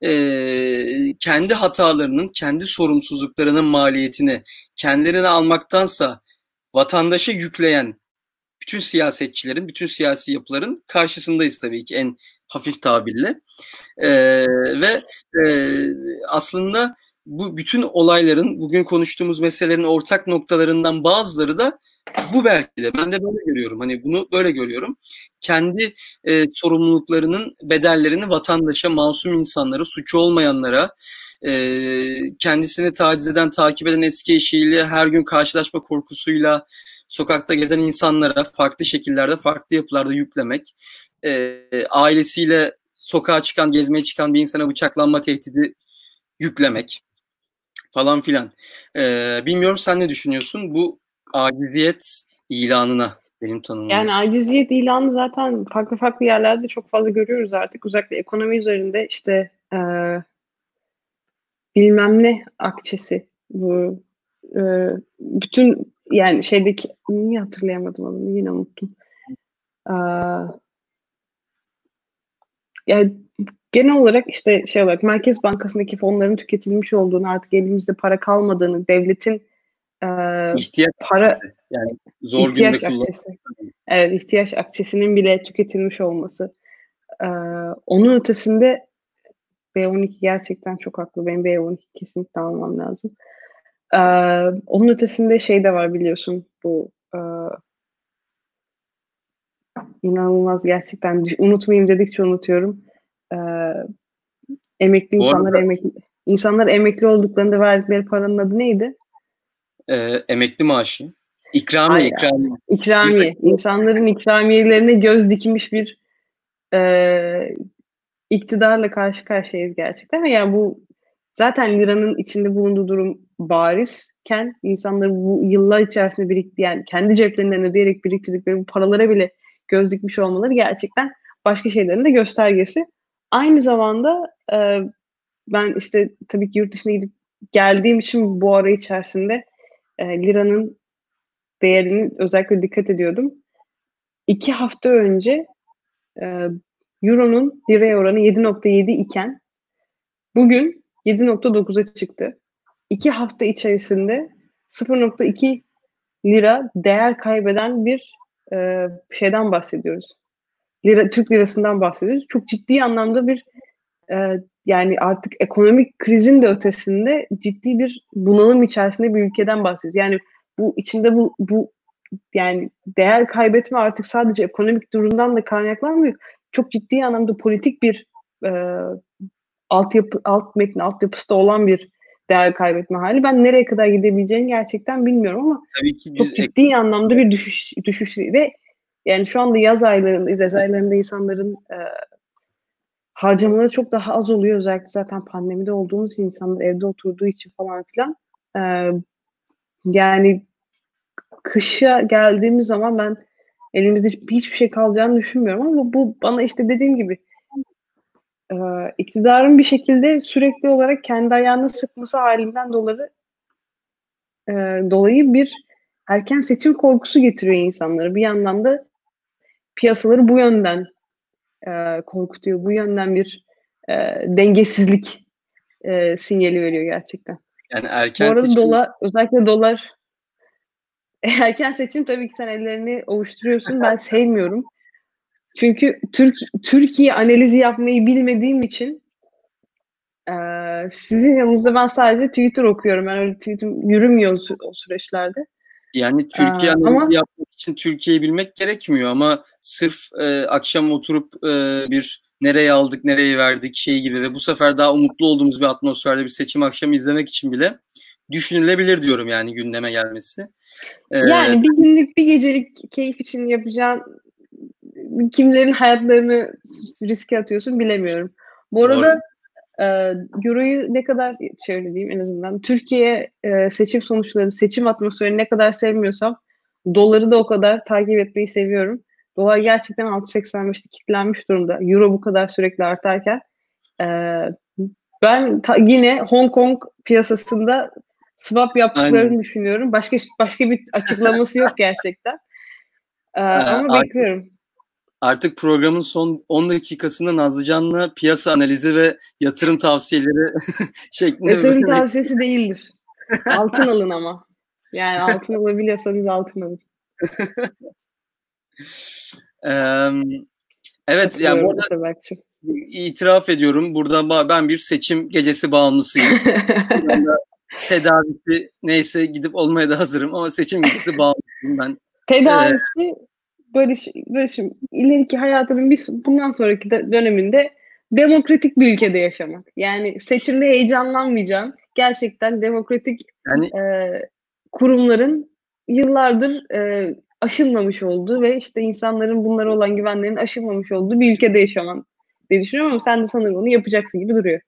e, kendi hatalarının, kendi sorumsuzluklarının maliyetini kendilerine almaktansa vatandaşa yükleyen bütün siyasetçilerin, bütün siyasi yapıların karşısındayız tabii ki en hafif tabirle. E, ve e, aslında bu bütün olayların, bugün konuştuğumuz meselelerin ortak noktalarından bazıları da bu belki de. Ben de böyle görüyorum. Hani bunu böyle görüyorum. Kendi e, sorumluluklarının bedellerini vatandaşa, masum insanlara, suçu olmayanlara, e, kendisini taciz eden, takip eden eski eşiyle her gün karşılaşma korkusuyla sokakta gezen insanlara farklı şekillerde, farklı yapılarda yüklemek, e, ailesiyle sokağa çıkan, gezmeye çıkan bir insana bıçaklanma tehdidi yüklemek falan filan. Ee, bilmiyorum sen ne düşünüyorsun bu aciziyet ilanına benim tanımım. Yani aciziyet ilanı zaten farklı farklı yerlerde çok fazla görüyoruz artık. Özellikle ekonomi üzerinde işte e, bilmem ne akçesi bu e, bütün yani şeydeki niye hatırlayamadım onu yine unuttum. Ee, yani genel olarak işte şey olarak Merkez Bankası'ndaki fonların tüketilmiş olduğunu artık elimizde para kalmadığını devletin e, ihtiyaç para yani zor ihtiyaç akçesi. Evet ihtiyaç akçesinin bile tüketilmiş olması. E, onun ötesinde B12 gerçekten çok haklı. Benim B12 kesinlikle almam lazım. Ee, onun ötesinde şey de var biliyorsun bu e, inanılmaz gerçekten unutmayayım dedikçe unutuyorum. Ee, emekli insanlar arada, emekli insanlar emekli olduklarında verdikleri paranın adı neydi? E, emekli maaşı. İkramiye, ikramiye. İkramiye. İnsanların ikramiyelerine göz dikmiş bir e, iktidarla karşı karşıyayız gerçekten. Yani bu zaten liranın içinde bulunduğu durum barizken insanlar bu yıllar içerisinde birikti yani kendi ceplerinden ödeyerek biriktirdikleri bu paralara bile göz dikmiş olmaları gerçekten başka şeylerin de göstergesi. Aynı zamanda e, ben işte tabii ki yurt dışına gidip geldiğim için bu ara içerisinde e, liranın değerini özellikle dikkat ediyordum. İki hafta önce e, Euro'nun liraya oranı 7.7 iken bugün 7.9'a çıktı. İki hafta içerisinde 0.2 lira değer kaybeden bir e, şeyden bahsediyoruz. Lira, Türk lirasından bahsediyoruz. Çok ciddi anlamda bir e, yani artık ekonomik krizin de ötesinde ciddi bir bunalım içerisinde bir ülkeden bahsediyoruz. Yani bu içinde bu bu yani değer kaybetme artık sadece ekonomik durumdan da kaynaklanmıyor. Çok ciddi anlamda politik bir e, altyapı, alt metni, altyapısı da olan bir değer kaybetme hali. Ben nereye kadar gidebileceğini gerçekten bilmiyorum ama Tabii ki çok ciddi ek- anlamda bir düşüş düşüş ve yani şu anda yaz aylarında, yaz aylarında insanların e, harcamaları çok daha az oluyor. Özellikle zaten pandemide olduğumuz için insanlar evde oturduğu için falan filan. E, yani kışa geldiğimiz zaman ben elimizde hiçbir şey kalacağını düşünmüyorum ama bu bana işte dediğim gibi e, iktidarın bir şekilde sürekli olarak kendi ayağını sıkması halinden dolayı e, dolayı bir erken seçim korkusu getiriyor insanları. Bir yandan da piyasaları bu yönden e, korkutuyor. Bu yönden bir e, dengesizlik e, sinyali veriyor gerçekten. Yani erken Bu arada seçim... dolar, özellikle dolar <laughs> erken seçim tabii ki sen ellerini ovuşturuyorsun. Ben sevmiyorum. Çünkü Türk Türkiye analizi yapmayı bilmediğim için e, sizin yanınızda ben sadece Twitter okuyorum. Ben öyle Twitter yürümüyor o, süreçlerde. Yani Türkiye ee, ama... yapmak için Türkiye'yi bilmek gerekmiyor ama sırf e, akşam oturup e, bir nereye aldık, nereye verdik şey gibi ve bu sefer daha umutlu olduğumuz bir atmosferde bir seçim akşamı izlemek için bile düşünülebilir diyorum yani gündeme gelmesi. Ee, yani bir günlük bir gecelik keyif için yapacağın kimlerin hayatlarını riske atıyorsun bilemiyorum. Bu arada e, Euro'yu ne kadar şöyle diyeyim en azından Türkiye e, seçim sonuçları, seçim atmosferini ne kadar sevmiyorsam doları da o kadar takip etmeyi seviyorum. Dolar gerçekten 6.85'te kilitlenmiş durumda. Euro bu kadar sürekli artarken e, ben ta, yine Hong Kong piyasasında swap yaptıklarını Aynen. düşünüyorum. Başka başka bir açıklaması yok gerçekten. Ee, ama bekliyorum. Artık programın son 10 dakikasında Nazlıcan'la piyasa analizi ve yatırım tavsiyeleri <laughs> şeklinde. Yatırım tavsiyesi değildir. Altın alın ama. Yani altın <laughs> alabiliyorsanız altın alın. evet yani burada itiraf ediyorum. Burada ben bir seçim gecesi bağımlısıyım. <laughs> tedavisi neyse gidip olmaya da hazırım ama seçim gecesi bağımlısıyım ben. Tedavisi ee, böyle şimdi ileriki hayatının bir bundan sonraki de, döneminde demokratik bir ülkede yaşamak. Yani seçimde heyecanlanmayacağım. Gerçekten demokratik yani, e, kurumların yıllardır e, aşılmamış olduğu ve işte insanların bunlara olan güvenlerinin aşılmamış olduğu bir ülkede yaşaman diye düşünüyorum ama sen de sanırım onu yapacaksın gibi duruyor.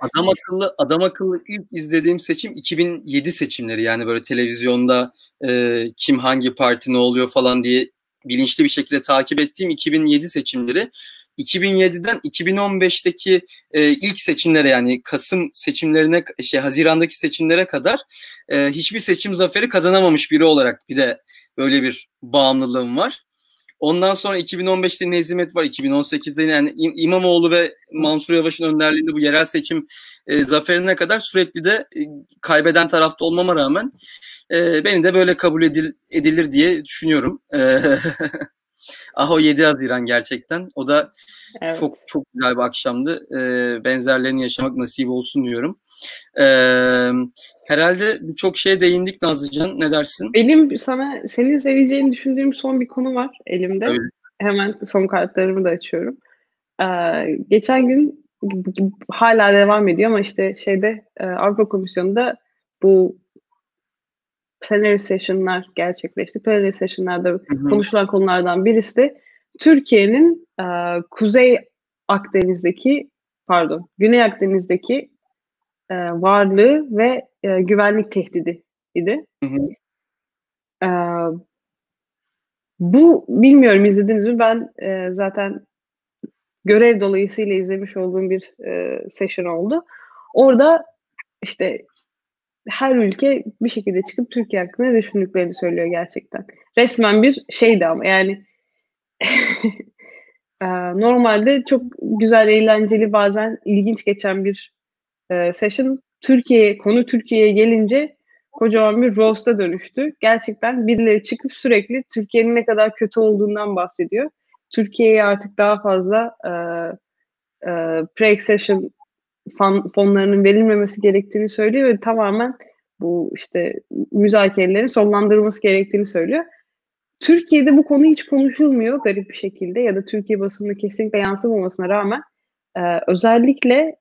Adam akıllı adam akıllı ilk izlediğim seçim 2007 seçimleri yani böyle televizyonda e, kim hangi parti ne oluyor falan diye bilinçli bir şekilde takip ettiğim 2007 seçimleri 2007'den 2015'teki e, ilk seçimlere yani Kasım seçimlerine şey Haziran'daki seçimlere kadar e, hiçbir seçim zaferi kazanamamış biri olarak bir de böyle bir bağımlılığım var. Ondan sonra 2015'te Nezimet var. 2018'de yani İmamoğlu ve Mansur Yavaş'ın önderliğinde bu yerel seçim e, zaferine kadar sürekli de e, kaybeden tarafta olmama rağmen e, beni de böyle kabul edil, edilir diye düşünüyorum. E, <laughs> Aho 7 Haziran gerçekten. O da evet. çok çok güzel bir akşamdı. E, benzerlerini yaşamak nasip olsun diyorum. E, herhalde çok şeye değindik Nazlıcan. Ne dersin? Benim sana senin seveceğini düşündüğüm son bir konu var elimde. Öyle. Hemen son kartlarımı da açıyorum. Ee, geçen gün hala devam ediyor ama işte şeyde e, Avrupa Komisyonu'nda bu plenary session'lar gerçekleşti. Plenary session'larda hı hı. konuşulan konulardan birisi de Türkiye'nin e, Kuzey Akdeniz'deki pardon Güney Akdeniz'deki e, varlığı ve e, güvenlik tehdidi idi. Hı hı. E, bu bilmiyorum izlediniz mi? Ben e, zaten görev dolayısıyla izlemiş olduğum bir e, session oldu. Orada işte her ülke bir şekilde çıkıp Türkiye hakkında ne düşündüklerini söylüyor gerçekten. Resmen bir şeydi ama yani <laughs> normalde çok güzel, eğlenceli, bazen ilginç geçen bir e, session Türkiye konu Türkiye'ye gelince kocaman bir roast'a dönüştü. Gerçekten birileri çıkıp sürekli Türkiye'nin ne kadar kötü olduğundan bahsediyor. Türkiye'ye artık daha fazla e, e, pre-accession fonlarının verilmemesi gerektiğini söylüyor ve tamamen bu işte müzakerelerin sonlandırılması gerektiğini söylüyor. Türkiye'de bu konu hiç konuşulmuyor garip bir şekilde ya da Türkiye basında kesinlikle yansımamasına rağmen e, özellikle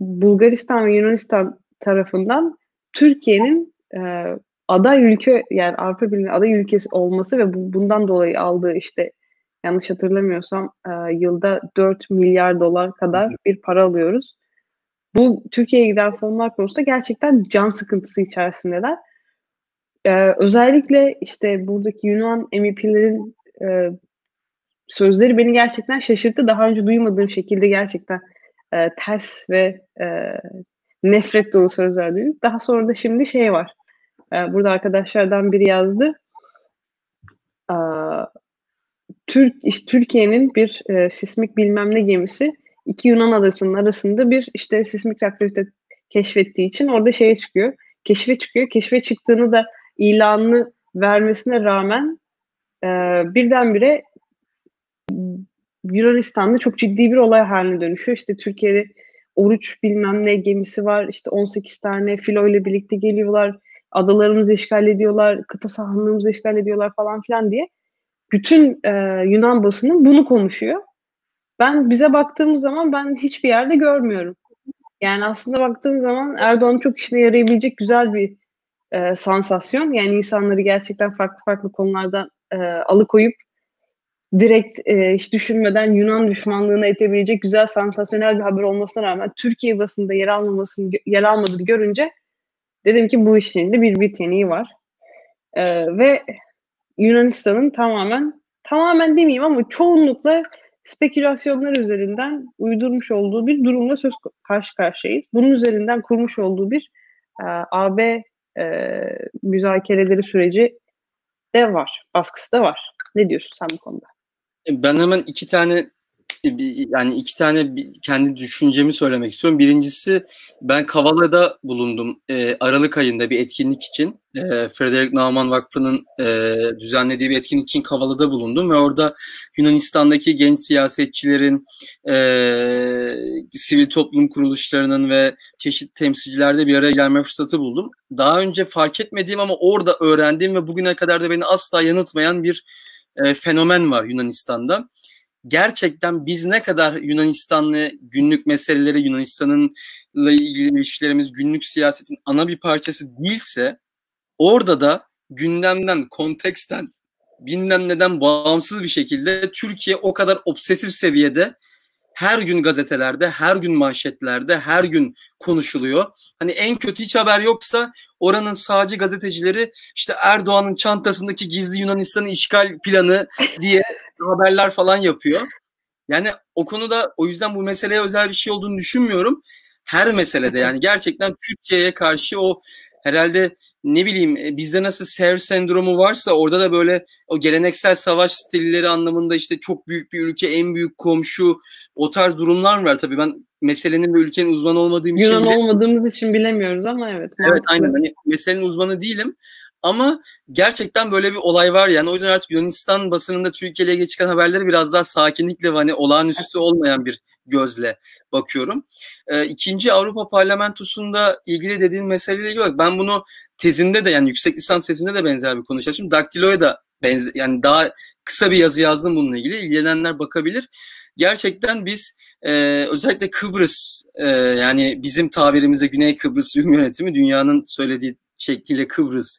Bulgaristan ve Yunanistan tarafından Türkiye'nin e, aday ülke yani Avrupa Birliği aday ülkesi olması ve bu, bundan dolayı aldığı işte yanlış hatırlamıyorsam e, yılda 4 milyar dolar kadar bir para alıyoruz. Bu Türkiye'ye giden fonlar konusunda gerçekten can sıkıntısı içerisindeler. E, özellikle işte buradaki Yunan MEP'lerin e, sözleri beni gerçekten şaşırttı. Daha önce duymadığım şekilde gerçekten e, ters ve e, nefret dolu sözler duydum. Daha sonra da şimdi şey var. E, burada arkadaşlardan biri yazdı. E, Türk Türkiye'nin bir e, sismik bilmem ne gemisi iki Yunan adasının arasında bir işte sismik aktivite keşfettiği için orada şeye çıkıyor. Keşfe çıkıyor. Keşfe çıktığını da ilanını vermesine rağmen e, birdenbire Yunanistan'da çok ciddi bir olay haline dönüşüyor. İşte Türkiye'de oruç bilmem ne gemisi var. İşte 18 tane filo ile birlikte geliyorlar. Adalarımızı işgal ediyorlar. Kıta sahanlığımızı işgal ediyorlar falan filan diye. Bütün e, Yunan basını bunu konuşuyor. Ben bize baktığımız zaman ben hiçbir yerde görmüyorum. Yani aslında baktığım zaman Erdoğan çok işine yarayabilecek güzel bir e, sansasyon. Yani insanları gerçekten farklı farklı konulardan e, alıkoyup direkt e, hiç düşünmeden Yunan düşmanlığına itebilecek güzel sansasyonel bir haber olmasına rağmen Türkiye basında yer almamasını yer almadığını görünce dedim ki bu işin de bir biteniği var. E, ve Yunanistan'ın tamamen tamamen demeyeyim ama çoğunlukla spekülasyonlar üzerinden uydurmuş olduğu bir durumla söz karşı karşıyayız. Bunun üzerinden kurmuş olduğu bir e, AB e, müzakereleri süreci de var. Baskısı da var. Ne diyorsun sen bu konuda? Ben hemen iki tane yani iki tane kendi düşüncemi söylemek istiyorum. Birincisi ben Kavala'da bulundum e, Aralık ayında bir etkinlik için. E, Frederick Naumann Vakfı'nın e, düzenlediği bir etkinlik için Kavala'da bulundum ve orada Yunanistan'daki genç siyasetçilerin, e, sivil toplum kuruluşlarının ve çeşitli temsilcilerde bir araya gelme fırsatı buldum. Daha önce fark etmediğim ama orada öğrendiğim ve bugüne kadar da beni asla yanıltmayan bir e, fenomen var Yunanistan'da. Gerçekten biz ne kadar Yunanistanlı günlük meseleleri Yunanistan'ınla ilgili ilişkilerimiz günlük siyasetin ana bir parçası değilse orada da gündemden, konteksten bilmem neden bağımsız bir şekilde Türkiye o kadar obsesif seviyede her gün gazetelerde, her gün manşetlerde, her gün konuşuluyor. Hani en kötü hiç haber yoksa oranın sağcı gazetecileri işte Erdoğan'ın çantasındaki gizli Yunanistan'ın işgal planı diye <laughs> haberler falan yapıyor. Yani o konuda o yüzden bu meseleye özel bir şey olduğunu düşünmüyorum. Her meselede yani gerçekten Türkiye'ye karşı o herhalde ne bileyim e, bizde nasıl Ser sendromu varsa orada da böyle o geleneksel savaş stilleri anlamında işte çok büyük bir ülke, en büyük komşu o tarz durumlar var. Tabii ben meselenin ve ülkenin uzmanı olmadığım Yunan için... Yunan olmadığımız için bilemiyoruz ama evet. Evet aynen hani meselenin uzmanı değilim. Ama gerçekten böyle bir olay var yani o yüzden artık Yunanistan basınında Türkiye ile çıkan haberleri biraz daha sakinlikle ve hani olağanüstü olmayan bir gözle bakıyorum. Ee, ikinci Avrupa Parlamentosu'nda ilgili dediğin meseleyle ilgili olarak ben bunu tezimde de yani yüksek lisans tezimde de benzer bir konu çalıştım. Daktilo'ya da benzer yani daha kısa bir yazı yazdım bununla ilgili. İlgilenenler bakabilir. Gerçekten biz e, özellikle Kıbrıs e, yani bizim tabirimizde Güney Kıbrıs Yönetimi dünyanın söylediği şekliyle Kıbrıs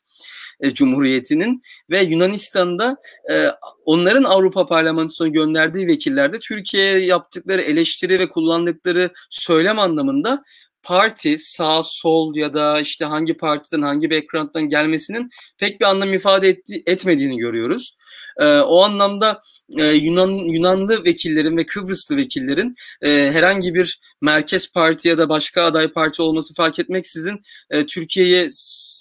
e, Cumhuriyeti'nin ve Yunanistan'da e, onların Avrupa Parlamentosu'na gönderdiği vekillerde Türkiye'ye yaptıkları eleştiri ve kullandıkları söylem anlamında parti sağ sol ya da işte hangi partiden hangi background'dan gelmesinin pek bir anlam ifade etti, etmediğini görüyoruz. E, o anlamda e, Yunan Yunanlı vekillerin ve Kıbrıslı vekillerin e, herhangi bir merkez parti ya da başka aday parti olması fark etmeksizin e, Türkiye'ye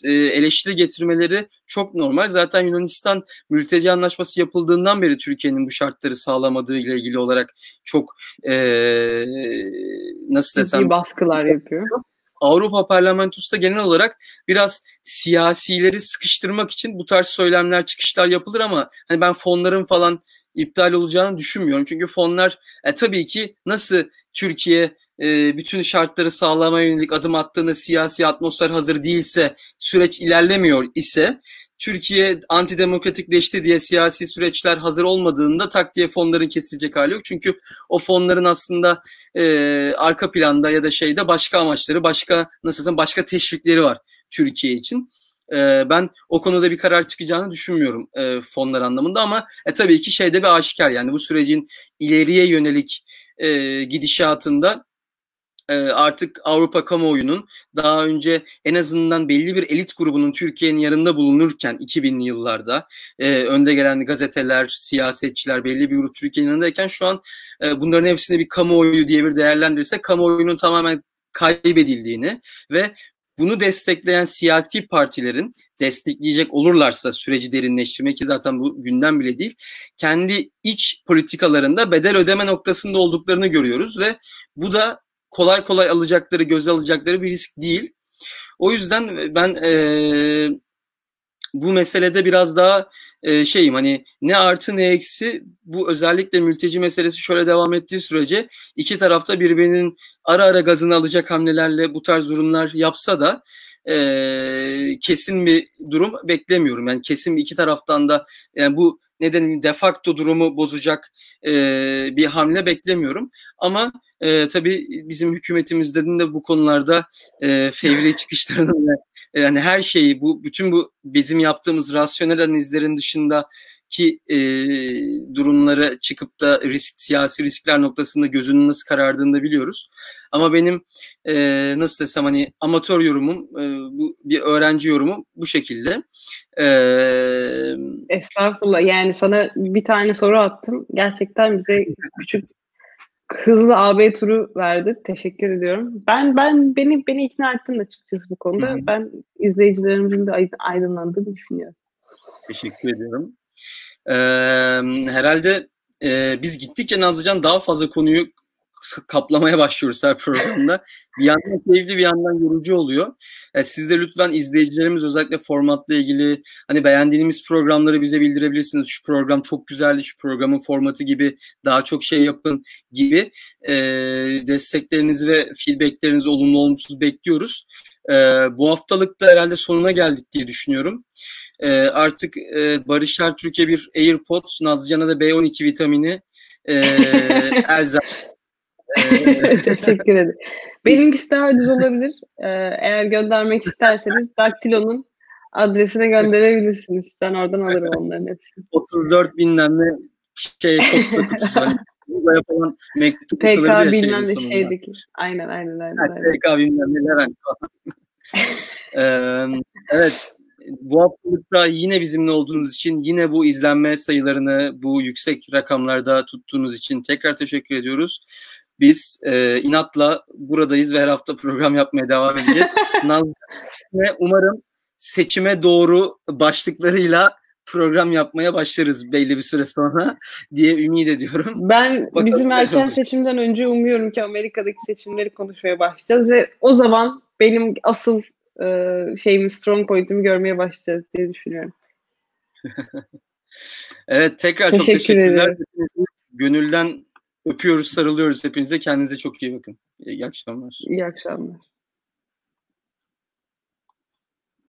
e, eleştiri getirmeleri çok normal. Zaten Yunanistan mülteci anlaşması yapıldığından beri Türkiye'nin bu şartları sağlamadığı ile ilgili olarak çok e, nasıl desem baskılar yapıyor. Avrupa Parlamentosu genel olarak biraz siyasileri sıkıştırmak için bu tarz söylemler, çıkışlar yapılır ama hani ben fonların falan iptal olacağını düşünmüyorum. Çünkü fonlar e, tabii ki nasıl Türkiye e, bütün şartları sağlamaya yönelik adım attığında siyasi atmosfer hazır değilse, süreç ilerlemiyor ise Türkiye antidemokratikleşti diye siyasi süreçler hazır olmadığında tak diye fonların kesilecek hali yok. Çünkü o fonların aslında e, arka planda ya da şeyde başka amaçları, başka nasıl başka teşvikleri var Türkiye için. E, ben o konuda bir karar çıkacağını düşünmüyorum e, fonlar anlamında ama e, tabii ki şeyde bir aşikar yani bu sürecin ileriye yönelik e, gidişatında artık Avrupa kamuoyunun daha önce en azından belli bir elit grubunun Türkiye'nin yanında bulunurken 2000'li yıllarda e, önde gelen gazeteler, siyasetçiler belli bir grup Türkiye'nin yanındayken şu an e, bunların hepsini bir kamuoyu diye bir değerlendirirse kamuoyunun tamamen kaybedildiğini ve bunu destekleyen siyasi partilerin destekleyecek olurlarsa süreci derinleştirmek ki zaten bu günden bile değil. Kendi iç politikalarında bedel ödeme noktasında olduklarını görüyoruz ve bu da kolay kolay alacakları, göze alacakları bir risk değil. O yüzden ben e, bu meselede biraz daha e, şeyim hani ne artı ne eksi bu özellikle mülteci meselesi şöyle devam ettiği sürece iki tarafta birbirinin ara ara gazını alacak hamlelerle bu tarz durumlar yapsa da e, kesin bir durum beklemiyorum. Yani kesin iki taraftan da yani bu neden de facto durumu bozacak e, bir hamle beklemiyorum. Ama e, tabii bizim hükümetimizden de bu konularda e, fevri çıkışlarının yani her şeyi bu bütün bu bizim yaptığımız rasyonel analizlerin dışında ki e, durumlara çıkıp da risk siyasi riskler noktasında gözünün nasıl karardığını da biliyoruz. Ama benim e, nasıl desem hani amatör yorumum, e, bu bir öğrenci yorumum bu şekilde. E, Estağfurullah. Yani sana bir tane soru attım. Gerçekten bize <laughs> küçük hızlı AB turu verdi. Teşekkür ediyorum. Ben ben beni beni ikna ettin açıkçası bu konuda. Hı-hı. Ben izleyicilerimizin de aydınlandığını düşünüyorum. Teşekkür ediyorum. Ee, herhalde e, biz gittikçe Nazlıcan daha fazla konuyu kaplamaya başlıyoruz her programda. Bir yandan keyifli bir yandan yorucu oluyor. Yani siz de lütfen izleyicilerimiz özellikle formatla ilgili hani beğendiğiniz programları bize bildirebilirsiniz. Şu program çok güzeldi, şu programın formatı gibi daha çok şey yapın gibi e, desteklerinizi ve feedbacklerinizi olumlu olumsuz bekliyoruz. E, bu haftalık da herhalde sonuna geldik diye düşünüyorum. E, artık e, Barış Ertürk'e bir AirPods, Nazlıcan'a da B12 vitamini, e, <laughs> Elzem <laughs> Teşekkür ederim. Benimkisi daha ucuz olabilir. Ee, eğer göndermek isterseniz Daktilo'nun adresine gönderebilirsiniz. Ben oradan alırım onların hepsini. 34 binden ne şey posta kutusu. Hani yapılan mektup PK bilmem ne şeydeki. Aynen aynen aynen. aynen. PK bilmem ne Levent falan. <laughs> ee, evet bu haftalıkta yine bizimle olduğunuz için, yine bu izlenme sayılarını bu yüksek rakamlarda tuttuğunuz için tekrar teşekkür ediyoruz. Biz e, inatla buradayız ve her hafta program yapmaya devam edeceğiz. <laughs> ve umarım seçime doğru başlıklarıyla program yapmaya başlarız belli bir süre sonra <laughs> diye ümit ediyorum. Ben Bakalım bizim erken seçimden önce umuyorum ki Amerika'daki seçimleri konuşmaya başlayacağız ve o zaman benim asıl e, şeyimi, strong point'imi görmeye başlayacağız diye düşünüyorum. <laughs> evet tekrar Teşekkür çok teşekkürler. Ederim. Gönülden Öpüyoruz, sarılıyoruz hepinize. Kendinize çok iyi bakın. İyi akşamlar. İyi akşamlar.